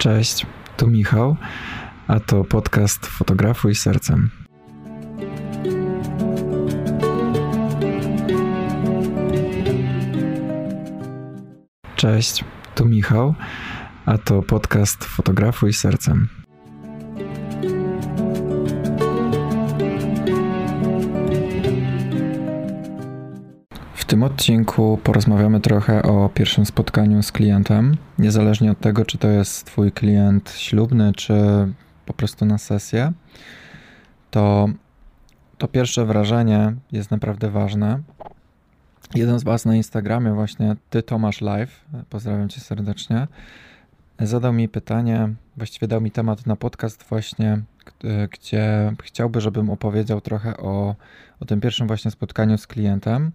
Cześć, tu Michał, a to podcast Fotografuj Sercem. Cześć, tu Michał, a to podcast Fotografuj Sercem. Odcinku porozmawiamy trochę o pierwszym spotkaniu z klientem, niezależnie od tego, czy to jest Twój klient ślubny, czy po prostu na sesję. To, to pierwsze wrażenie jest naprawdę ważne. Jeden z Was na Instagramie, właśnie Ty Tomasz Live, pozdrawiam Cię serdecznie, zadał mi pytanie, właściwie dał mi temat na podcast właśnie, gdzie chciałby, żebym opowiedział trochę o, o tym pierwszym właśnie spotkaniu z klientem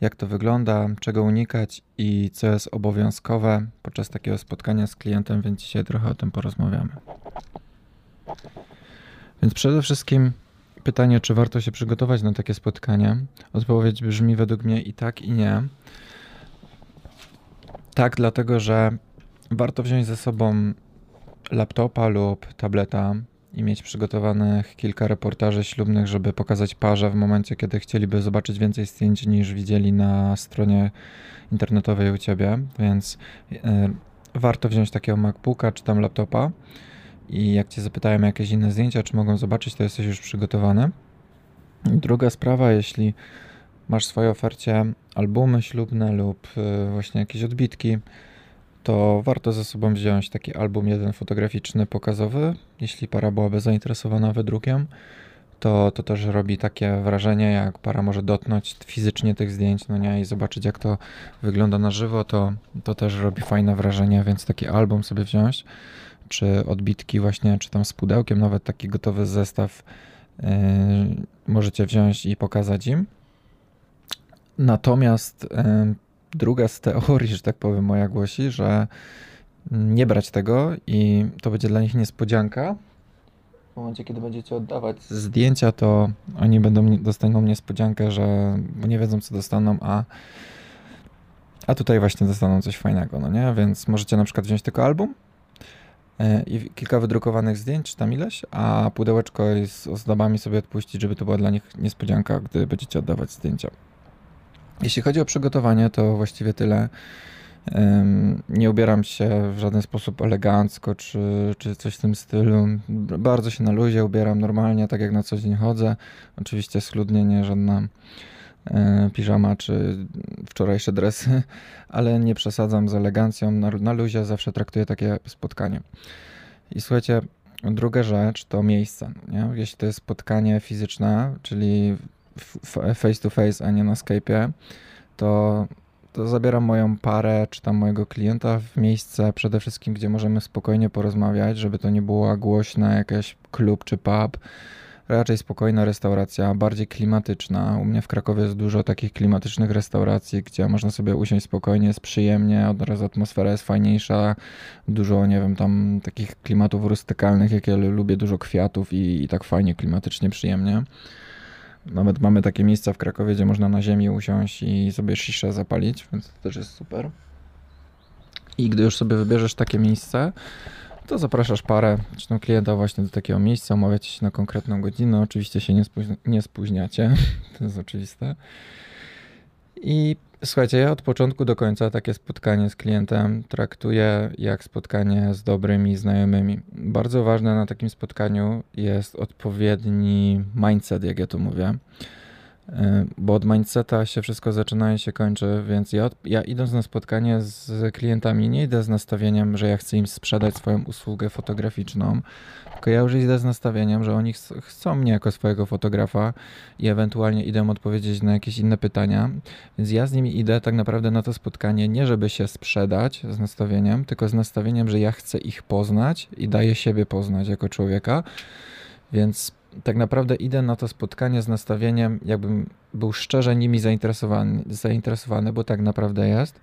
jak to wygląda, czego unikać i co jest obowiązkowe podczas takiego spotkania z klientem, więc dzisiaj trochę o tym porozmawiamy. Więc przede wszystkim pytanie, czy warto się przygotować na takie spotkanie? Odpowiedź brzmi według mnie i tak, i nie. Tak, dlatego że warto wziąć ze sobą laptopa lub tableta, i mieć przygotowanych kilka reportaży ślubnych, żeby pokazać parze w momencie, kiedy chcieliby zobaczyć więcej zdjęć niż widzieli na stronie internetowej u ciebie, więc y, warto wziąć takiego MacBooka czy tam laptopa i jak cię zapytają jakieś inne zdjęcia, czy mogą zobaczyć, to jesteś już przygotowany. Druga sprawa, jeśli masz w swojej ofercie albumy ślubne lub y, właśnie jakieś odbitki, to warto ze sobą wziąć taki album jeden fotograficzny, pokazowy. Jeśli para byłaby zainteresowana wydrukiem, to, to też robi takie wrażenie, jak para może dotknąć fizycznie tych zdjęć, no nie, i zobaczyć jak to wygląda na żywo, to, to też robi fajne wrażenie, więc taki album sobie wziąć, czy odbitki właśnie, czy tam z pudełkiem, nawet taki gotowy zestaw yy, możecie wziąć i pokazać im. Natomiast yy, druga z teorii, że tak powiem, moja głosi, że nie brać tego i to będzie dla nich niespodzianka. W momencie, kiedy będziecie oddawać zdjęcia, to oni będą dostaną niespodziankę, że nie wiedzą, co dostaną, a, a tutaj właśnie dostaną coś fajnego, no nie? Więc możecie na przykład wziąć tylko album e, i kilka wydrukowanych zdjęć, czy tam ileś, a pudełeczko z ozdobami sobie odpuścić, żeby to była dla nich niespodzianka, gdy będziecie oddawać zdjęcia. Jeśli chodzi o przygotowanie, to właściwie tyle. Nie ubieram się w żaden sposób elegancko czy, czy coś w tym stylu. Bardzo się na luzie ubieram normalnie, tak jak na co dzień chodzę. Oczywiście schludnie, nie żadna e, piżama czy wczorajsze dresy, ale nie przesadzam z elegancją. Na, na luzie zawsze traktuję takie spotkanie. I słuchajcie, druga rzecz to miejsce. Nie? Jeśli to jest spotkanie fizyczne, czyli face to face, a nie na Skype'ie, to, to zabieram moją parę czy tam mojego klienta w miejsce przede wszystkim, gdzie możemy spokojnie porozmawiać, żeby to nie była głośna jakaś klub czy pub, raczej spokojna restauracja, bardziej klimatyczna. U mnie w Krakowie jest dużo takich klimatycznych restauracji, gdzie można sobie usiąść spokojnie, jest przyjemnie, od razu atmosfera jest fajniejsza, dużo, nie wiem, tam takich klimatów rustykalnych, jakie lubię, dużo kwiatów i, i tak fajnie, klimatycznie, przyjemnie. Nawet mamy takie miejsca w Krakowie, gdzie można na ziemi usiąść i sobie sziszę zapalić, więc to też jest super. I gdy już sobie wybierzesz takie miejsce, to zapraszasz parę, czy klienta właśnie do takiego miejsca, umawiacie się na konkretną godzinę. Oczywiście się nie, spóźni nie spóźniacie, to jest oczywiste. I Słuchajcie, ja od początku do końca takie spotkanie z klientem traktuję jak spotkanie z dobrymi znajomymi. Bardzo ważne na takim spotkaniu jest odpowiedni mindset, jak ja to mówię. Y, bo od mindseta się wszystko zaczyna i się kończy, więc ja, ja idąc na spotkanie z klientami nie idę z nastawieniem, że ja chcę im sprzedać swoją usługę fotograficzną, tylko ja już idę z nastawieniem, że oni ch chcą mnie jako swojego fotografa i ewentualnie idę odpowiedzieć na jakieś inne pytania, więc ja z nimi idę tak naprawdę na to spotkanie nie żeby się sprzedać z nastawieniem, tylko z nastawieniem, że ja chcę ich poznać i daję siebie poznać jako człowieka, więc tak naprawdę idę na to spotkanie z nastawieniem, jakbym był szczerze nimi zainteresowany, zainteresowany bo tak naprawdę jest.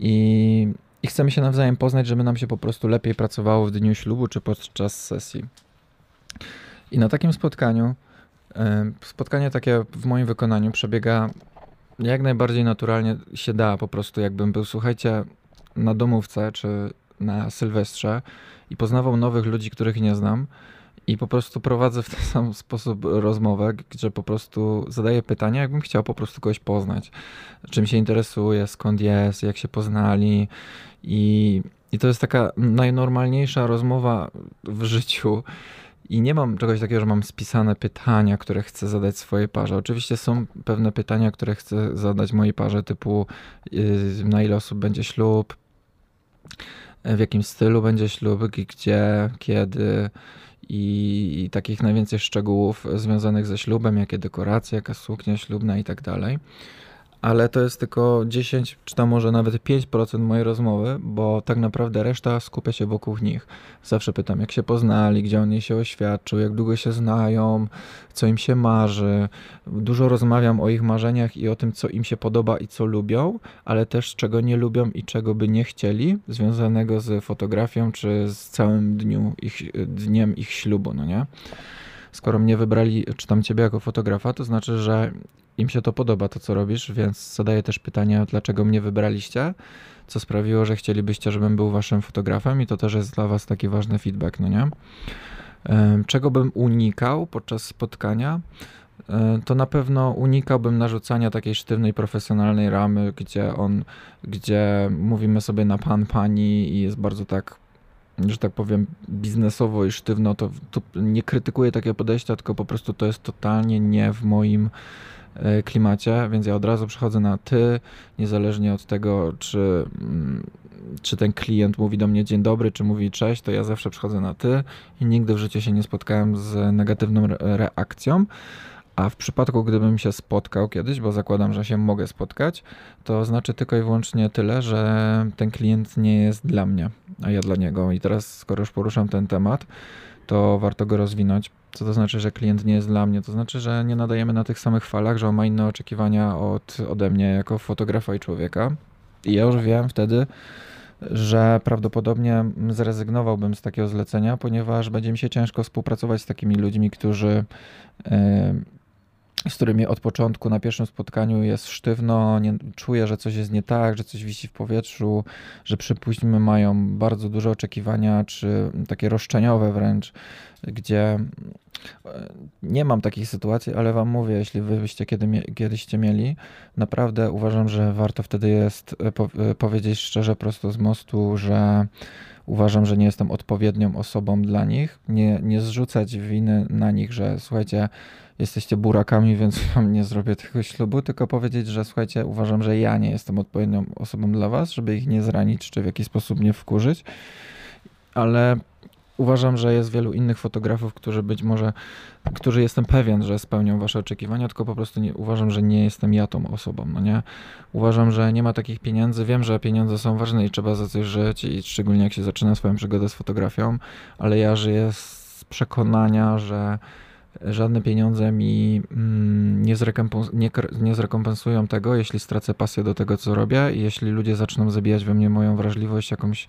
I, I chcemy się nawzajem poznać, żeby nam się po prostu lepiej pracowało w dniu ślubu czy podczas sesji. I na takim spotkaniu, spotkanie takie w moim wykonaniu przebiega jak najbardziej naturalnie się da, po prostu jakbym był, słuchajcie, na domówce czy na Sylwestrze i poznawał nowych ludzi, których nie znam. I po prostu prowadzę w ten sam sposób rozmowę, gdzie po prostu zadaję pytania, jakbym chciał po prostu kogoś poznać. Czym się interesuje, skąd jest, jak się poznali. I, i to jest taka najnormalniejsza rozmowa w życiu. I nie mam czegoś takiego, że mam spisane pytania, które chcę zadać swojej parze. Oczywiście są pewne pytania, które chcę zadać mojej parze, typu yy, na ile osób będzie ślub, w jakim stylu będzie ślub, gdzie, kiedy i, takich najwięcej szczegółów związanych ze ślubem, jakie dekoracje, jaka suknia ślubna i tak dalej ale to jest tylko 10 czy tam może nawet 5% mojej rozmowy, bo tak naprawdę reszta skupia się wokół nich. Zawsze pytam, jak się poznali, gdzie on jej się oświadczył, jak długo się znają, co im się marzy. Dużo rozmawiam o ich marzeniach i o tym, co im się podoba i co lubią, ale też czego nie lubią i czego by nie chcieli, związanego z fotografią czy z całym dniu ich, dniem ich ślubu, no nie? Skoro mnie wybrali, czy tam ciebie jako fotografa, to znaczy, że im się to podoba, to co robisz, więc zadaję też pytanie, dlaczego mnie wybraliście, co sprawiło, że chcielibyście, żebym był waszym fotografem i to też jest dla was taki ważny feedback, no nie? Czego bym unikał podczas spotkania? To na pewno unikałbym narzucania takiej sztywnej, profesjonalnej ramy, gdzie on, gdzie mówimy sobie na pan, pani i jest bardzo tak że tak powiem, biznesowo i sztywno, to, to nie krytykuję takiego podejścia, tylko po prostu to jest totalnie nie w moim e, klimacie, więc ja od razu przechodzę na ty, niezależnie od tego, czy, mm, czy ten klient mówi do mnie dzień dobry, czy mówi cześć, to ja zawsze przechodzę na ty i nigdy w życiu się nie spotkałem z negatywną reakcją. A w przypadku, gdybym się spotkał kiedyś, bo zakładam, że się mogę spotkać, to znaczy tylko i wyłącznie tyle, że ten klient nie jest dla mnie, a ja dla niego. I teraz, skoro już poruszam ten temat, to warto go rozwinąć. Co to znaczy, że klient nie jest dla mnie? To znaczy, że nie nadajemy na tych samych falach, że on ma inne oczekiwania od, ode mnie jako fotografa i człowieka. I ja już wiem wtedy, że prawdopodobnie zrezygnowałbym z takiego zlecenia, ponieważ będzie mi się ciężko współpracować z takimi ludźmi, którzy z którymi od początku na pierwszym spotkaniu jest sztywno, nie, czuję, że coś jest nie tak, że coś wisi w powietrzu, że przypuśćmy mają bardzo duże oczekiwania, czy takie roszczeniowe wręcz, gdzie e, nie mam takich sytuacji, ale wam mówię, jeśli wy byście kiedy, kiedyście mieli, naprawdę uważam, że warto wtedy jest e, e, powiedzieć szczerze prosto z mostu, że uważam, że nie jestem odpowiednią osobą dla nich, nie, nie zrzucać winy na nich, że słuchajcie, jesteście burakami, więc wam nie zrobię tego ślubu, tylko powiedzieć, że słuchajcie, uważam, że ja nie jestem odpowiednią osobą dla was, żeby ich nie zranić, czy w jakiś sposób nie wkurzyć, ale uważam, że jest wielu innych fotografów, którzy być może, którzy jestem pewien, że spełnią wasze oczekiwania, tylko po prostu nie, uważam, że nie jestem ja tą osobą, no nie? Uważam, że nie ma takich pieniędzy, wiem, że pieniądze są ważne i trzeba za coś żyć i szczególnie jak się zaczyna swoją przygodę z fotografią, ale ja żyję z przekonania, że żadne pieniądze mi mm, nie, nie, nie zrekompensują tego, jeśli stracę pasję do tego, co robię i jeśli ludzie zaczną zabijać we mnie moją wrażliwość jakąś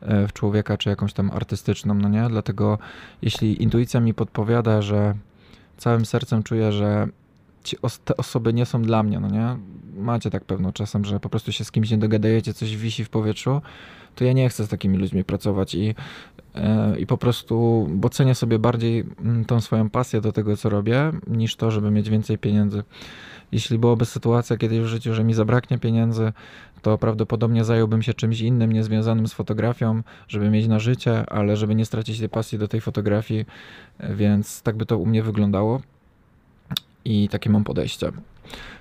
e, w człowieka, czy jakąś tam artystyczną, no nie? Dlatego jeśli intuicja mi podpowiada, że całym sercem czuję, że os te osoby nie są dla mnie, no nie? Macie tak pewno czasem, że po prostu się z kimś nie dogadajecie, coś wisi w powietrzu, to ja nie chcę z takimi ludźmi pracować i, e, i po prostu, bo cenię sobie bardziej mm, tą swoją pasję do tego, co robię, niż to, żeby mieć więcej pieniędzy. Jeśli byłoby sytuacja kiedyś w życiu, że mi zabraknie pieniędzy, to prawdopodobnie zająłbym się czymś innym, niezwiązanym z fotografią, żeby mieć na życie, ale żeby nie stracić tej pasji do tej fotografii, więc tak by to u mnie wyglądało. I takie mam podejście.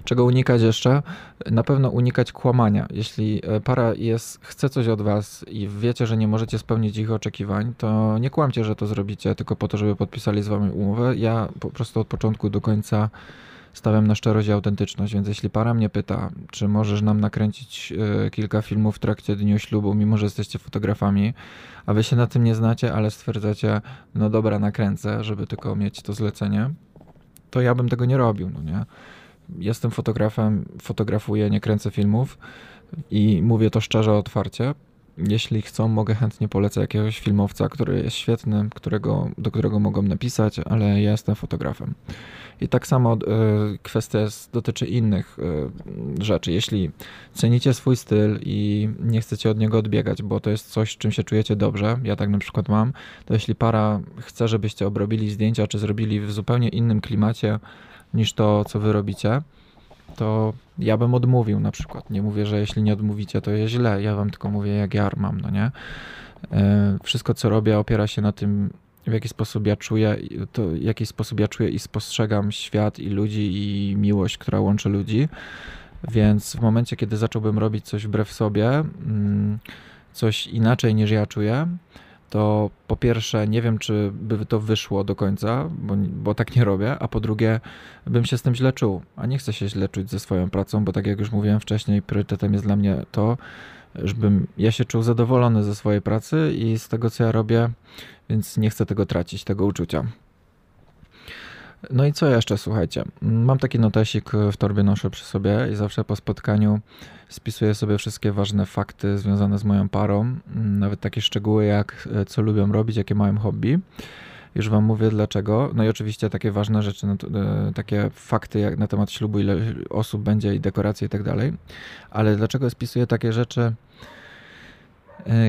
Czego unikać jeszcze? Na pewno unikać kłamania. Jeśli e, para jest, chce coś od was i wiecie, że nie możecie spełnić ich oczekiwań, to nie kłamcie, że to zrobicie tylko po to, żeby podpisali z wami umowę. Ja po prostu od początku do końca stawiam na szczerość i autentyczność, więc jeśli para mnie pyta, czy możesz nam nakręcić e, kilka filmów w trakcie dniu ślubu, mimo że jesteście fotografami, a wy się na tym nie znacie, ale stwierdzacie, no dobra, nakręcę, żeby tylko mieć to zlecenie, to ja bym tego nie robił, no nie? Jestem fotografem, fotografuję, nie kręcę filmów i mówię to szczerze, otwarcie. Jeśli chcą, mogę chętnie polecać jakiegoś filmowca, który jest świetny, którego, do którego mogą napisać, ale ja jestem fotografem. I tak samo y, kwestia jest, dotyczy innych y, rzeczy. Jeśli cenicie swój styl i nie chcecie od niego odbiegać, bo to jest coś, czym się czujecie dobrze, ja tak na przykład mam, to jeśli para chce, żebyście obrobili zdjęcia, czy zrobili w zupełnie innym klimacie niż to, co wy robicie, to ja bym odmówił na przykład. Nie mówię, że jeśli nie odmówicie, to jest źle. Ja wam tylko mówię, jak ja mam, no nie? E, wszystko, co robię, opiera się na tym, w jaki sposób ja czuję, to w jaki sposób ja czuję i spostrzegam świat i ludzi i miłość, która łączy ludzi. Więc w momencie, kiedy zacząłbym robić coś wbrew sobie, mm, coś inaczej niż ja czuję, to po pierwsze nie wiem, czy by to wyszło do końca, bo, bo tak nie robię, a po drugie bym się z tym źle czuł, a nie chcę się źle czuć ze swoją pracą, bo tak jak już mówiłem wcześniej, priorytetem jest dla mnie to, żebym ja się czuł zadowolony ze swojej pracy i z tego, co ja robię, więc nie chcę tego tracić, tego uczucia. No i co jeszcze, słuchajcie? Mam taki notesik w torbie, noszę przy sobie i zawsze po spotkaniu spisuję sobie wszystkie ważne fakty związane z moją parą, nawet takie szczegóły jak e, co lubią robić, jakie mają hobby. Już wam mówię dlaczego. No i oczywiście takie ważne rzeczy, no takie fakty jak na temat ślubu, ile osób będzie i dekoracje i tak dalej. Ale dlaczego spisuję takie rzeczy, e,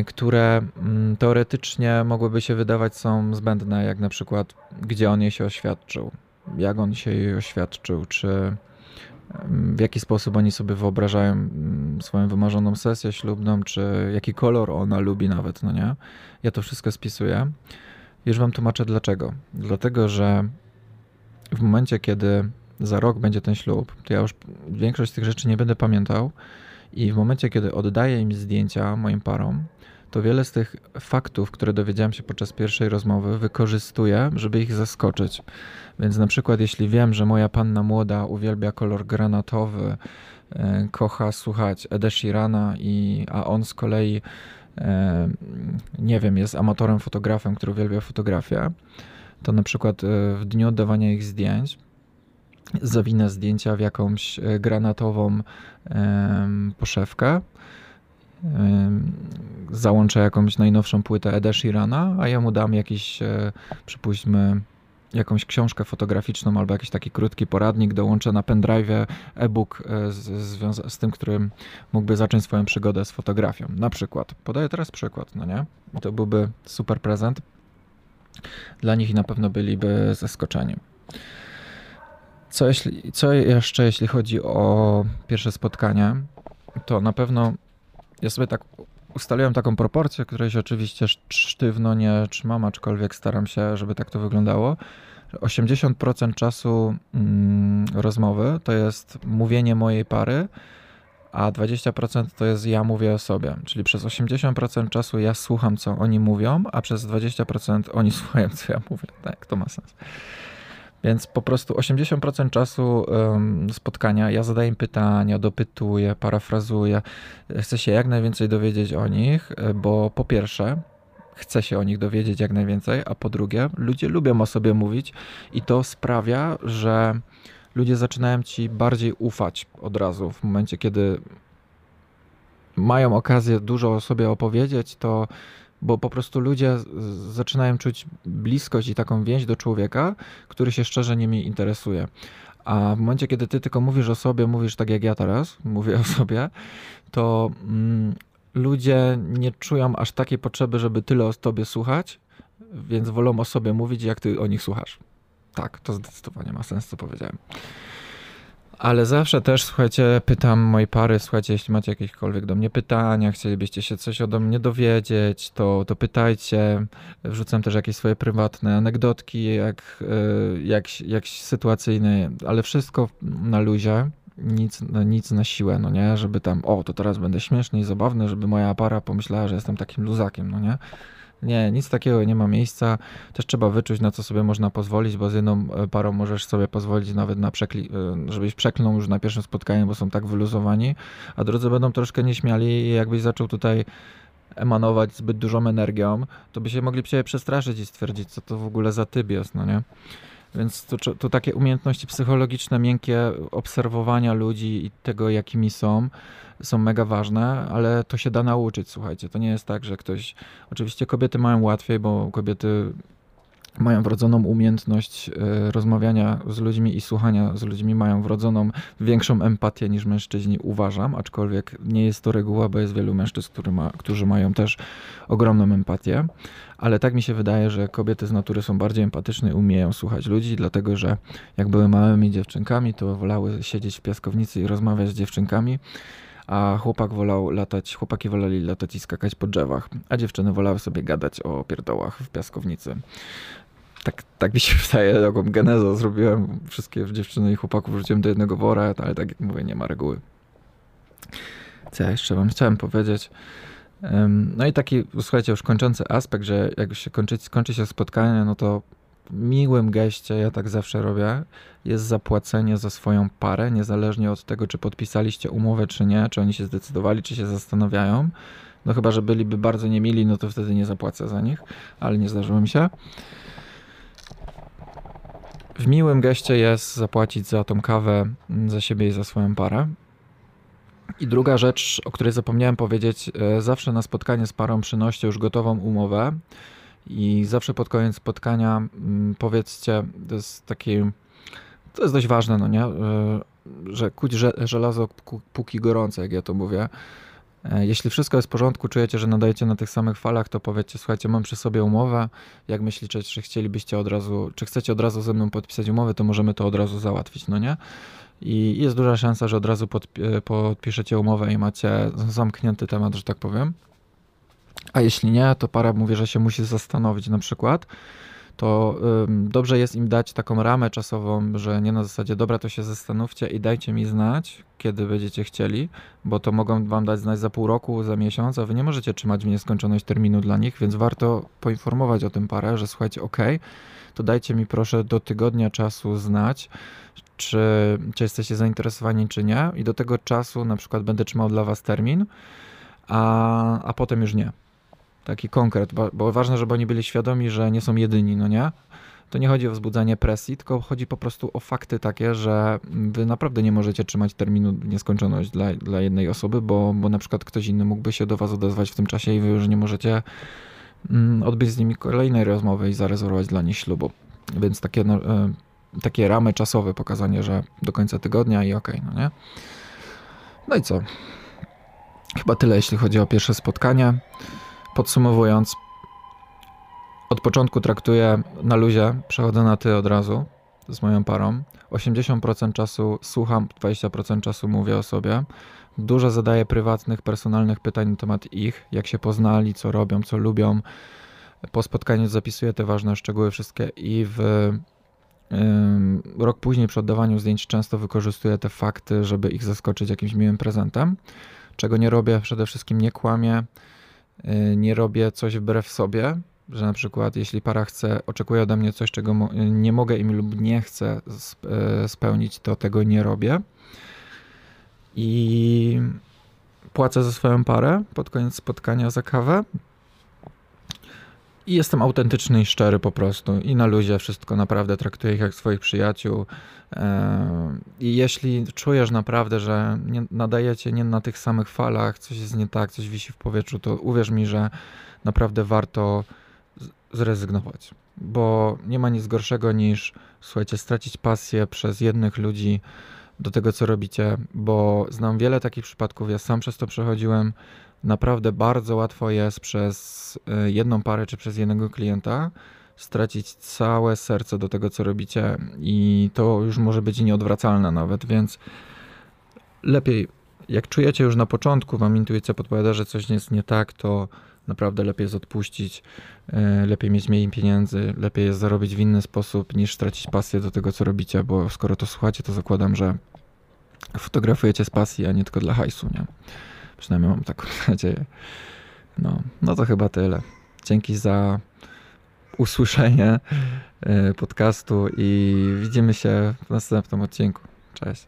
które mm, teoretycznie mogłyby się wydawać są zbędne, jak na przykład gdzie on jej się oświadczył, jak on się jej oświadczył, czy w jaki sposób oni sobie wyobrażają mm, swoją wymarzoną sesję ślubną, czy jaki kolor ona lubi nawet, no nie? Ja to wszystko spisuję. Już wam tłumaczę dlaczego. Dlatego, że w momencie, kiedy za rok będzie ten ślub, to ja już większość tych rzeczy nie będę pamiętał i w momencie, kiedy oddaję im zdjęcia moim parom, to wiele z tych faktów, które dowiedziałem się podczas pierwszej rozmowy, wykorzystuję, żeby ich zaskoczyć. Więc na przykład, jeśli wiem, że moja panna młoda uwielbia kolor granatowy, e, kocha słuchać Ede Sheerana, i, a on z kolei, e, nie wiem, jest amatorem fotografem, który uwielbia fotografię, to na przykład e, w dniu oddawania ich zdjęć zawinę zdjęcia w jakąś granatową poszewkę załączę jakąś najnowszą płytę Eda Sheerana, a ja mu dam jakiś, e, przypuśćmy, jakąś książkę fotograficzną albo jakiś taki krótki poradnik, dołączę na pendrive e-book e, z, z, z, tym, którym mógłby zacząć swoją przygodę z fotografią. Na przykład. Podaję teraz przykład, no nie? I to byłby super prezent dla nich i na pewno byliby zaskoczeni. Co, jeśli, co jeszcze, jeśli chodzi o pierwsze spotkanie, to na pewno ja sobie tak ustaliłem taką proporcję, której się oczywiście sztywno nie trzymam, aczkolwiek staram się, żeby tak to wyglądało. 80% czasu mm, rozmowy to jest mówienie mojej pary, a 20% to jest ja mówię o sobie. Czyli przez 80% czasu ja słucham, co oni mówią, a przez 20% oni słuchają, co ja mówię. Tak, to ma sens. Więc po prostu 80% czasu spotkania ja zadaję pytania, dopytuję, parafrazuję. Chcę się jak najwięcej dowiedzieć o nich, e, bo po pierwsze, chcę się o nich dowiedzieć jak najwięcej, a po drugie, ludzie lubią o sobie mówić i to sprawia, że ludzie zaczynają ci bardziej ufać od razu w momencie, kiedy mają okazję dużo o sobie opowiedzieć, to bo po prostu ludzie zaczynają czuć bliskość i taką więź do człowieka, który się szczerze nimi interesuje. A w momencie, kiedy ty tylko mówisz o sobie, mówisz tak jak ja teraz, mówię o sobie, to mm, ludzie nie czują aż takiej potrzeby, żeby tyle o tobie słuchać, więc wolą o sobie mówić, jak ty o nich słuchasz. Tak, to zdecydowanie ma sens, co powiedziałem. Ale zawsze też, słuchajcie, pytam mojej pary, słuchajcie, jeśli macie jakiekolwiek do mnie pytania, chcielibyście się coś ode mnie dowiedzieć, to, to pytajcie. Wrzucam też jakieś swoje prywatne anegdotki, jak, e, jak, jak sytuacyjne, ale wszystko na luzie. Nic, no, nic na siłę, no nie, żeby tam, o, to teraz będę śmieszny i zabawny, żeby moja para pomyślała, że jestem takim luzakiem, no nie. Nie, nic takiego nie ma miejsca. Też trzeba wyczuć, na co sobie można pozwolić, bo z jedną e, parą możesz sobie pozwolić nawet na przekli, e, żebyś przeklnął już na pierwszym spotkaniu, bo są tak wyluzowani, a drudzy będą troszkę nieśmiali i jakbyś zaczął tutaj emanować zbyt dużą energią, to by się mogli przestraszyć i stwierdzić, co to w ogóle za typ jest, no nie? Więc to, to takie umiejętności psychologiczne, miękkie obserwowania ludzi i tego, jakimi są, są mega ważne, ale to się da nauczyć, słuchajcie. To nie jest tak, że ktoś. Oczywiście kobiety mają łatwiej, bo kobiety mają wrodzoną umiejętność e, rozmawiania z ludźmi i słuchania z ludźmi, mają wrodzoną większą empatię niż mężczyźni, uważam, aczkolwiek nie jest to reguła, bo jest wielu mężczyzn, który ma, którzy mają też ogromną empatię, ale tak mi się wydaje, że kobiety z natury są bardziej empatyczne i umieją słuchać ludzi, dlatego że jak były małymi dziewczynkami, to wolały siedzieć w piaskownicy i rozmawiać z dziewczynkami, a chłopak wolał latać, chłopaki woleli latać i skakać po drzewach, a dziewczyny wolały sobie gadać o pierdołach w piaskownicy tak, tak mi się wydaje, taką genezę zrobiłem. Wszystkie dziewczyny i chłopaków wrzuciłem do jednego wora, ale tak jak mówię, nie ma reguły. Co ja jeszcze wam chciałem powiedzieć? No i taki, słuchajcie, już kończący aspekt, że jak się kończy, skończy się spotkanie, no to miłym geście, ja tak zawsze robię, jest zapłacenie za swoją parę, niezależnie od tego, czy podpisaliście umowę, czy nie, czy oni się zdecydowali, czy się zastanawiają. No chyba, że byliby bardzo niemili, no to wtedy nie zapłacę za nich, ale nie zdarzyło mi się w miłym geście jest zapłacić za tą kawę mm, za siebie i za swoją parę. I druga rzecz, o której zapomniałem powiedzieć, e, zawsze na spotkanie z parą przynoście już gotową umowę. I zawsze pod koniec spotkania mm, powiedzcie, to jest taki, to jest dość ważne, no nie, e, że kuć żelazo póki gorące, jak ja to mówię, jeśli wszystko jest w porządku, czujecie, że nadajecie na tych samych falach, to powiedzcie, słuchajcie, mam przy sobie umowę. Jak myślicie, czy chcielibyście od razu, czy chcecie od razu ze mną podpisać umowę, to możemy to od razu załatwić, no nie? I jest duża szansa, że od razu e, podpiszecie umowę i macie zamknięty temat, że tak powiem. A jeśli nie, to para mówi, że się musi zastanowić na przykład to dobrze jest im dać taką ramę czasową, że nie na zasadzie, dobra, to się zastanówcie i dajcie mi znać, kiedy będziecie chcieli, bo to mogą wam dać znać za pół roku, za miesiąc, a wy nie możecie trzymać w nieskończoność terminu dla nich, więc warto poinformować o tym parę, że słuchajcie, ok, to dajcie mi proszę do tygodnia czasu znać, czy, czy jesteście zainteresowani, czy nie, i do tego czasu na przykład będę trzymał dla was termin, a, a potem już nie taki konkret, bo, bo ważne, żeby oni byli świadomi, że nie są jedyni, no nie? To nie chodzi o wzbudzanie presji, tylko chodzi po prostu o fakty takie, że wy naprawdę nie możecie trzymać terminu nieskończoność dla, dla jednej osoby, bo, bo na przykład ktoś inny mógłby się do was odezwać w tym czasie i wy już nie możecie mm, odbyć z nimi kolejnej rozmowy i zarezerwować dla nich ślubu. Więc takie, no, e, takie ramy czasowe, pokazanie, że do końca tygodnia i okej, okay, no nie? No i co? Chyba tyle, jeśli chodzi o pierwsze spotkanie. Podsumowując, od początku traktuję na luzie, przechodzę na ty od razu z moją parą. 80% czasu słucham, 20% czasu mówię o sobie. Dużo zadaję prywatnych, personalnych pytań na temat ich, jak się poznali, co robią, co lubią. Po spotkaniu zapisuję te ważne szczegóły wszystkie i w rok później przy oddawaniu zdjęć często wykorzystuję te fakty, żeby ich zaskoczyć jakimś miłym prezentem. Czego nie robię, przede wszystkim nie kłamię nie robię coś wbrew sobie, że na przykład jeśli para chce, oczekuje ode mnie coś, czego nie mogę im lub nie chcę y, spełnić, to tego nie robię. I płacę za swoją parę pod koniec spotkania za kawę. I jestem autentyczny i szczery po prostu. I na luzie wszystko naprawdę traktuję ich jak swoich przyjaciół. I jeśli czujesz naprawdę, że nie, nadajecie nie na tych samych falach, coś jest nie tak, coś wisi w powietrzu, to uwierz mi, że naprawdę warto zrezygnować. Bo nie ma nic gorszego niż, słuchajcie, stracić pasję przez jednych ludzi do tego, co robicie, bo znam wiele takich przypadków, ja sam przez to przechodziłem. Naprawdę bardzo łatwo jest przez y, jedną parę czy przez jednego klienta stracić całe serce do tego, co robicie, i to już może być nieodwracalne nawet, więc lepiej, jak czujecie już na początku, wam intuicja podpowiada, że coś jest nie tak, to naprawdę lepiej jest odpuścić, e, lepiej mieć mniej pieniędzy, lepiej jest zarobić w inny sposób niż stracić pasję do tego, co robicie, bo skoro to słuchacie, to zakładam, że fotografujecie z pasji, a nie tylko dla hajsu, nie? Przynajmniej mam taką nadzieję. No, no to chyba tyle. Dzięki za usłyszenie e, podcastu i widzimy się w następnym odcinku. Cześć.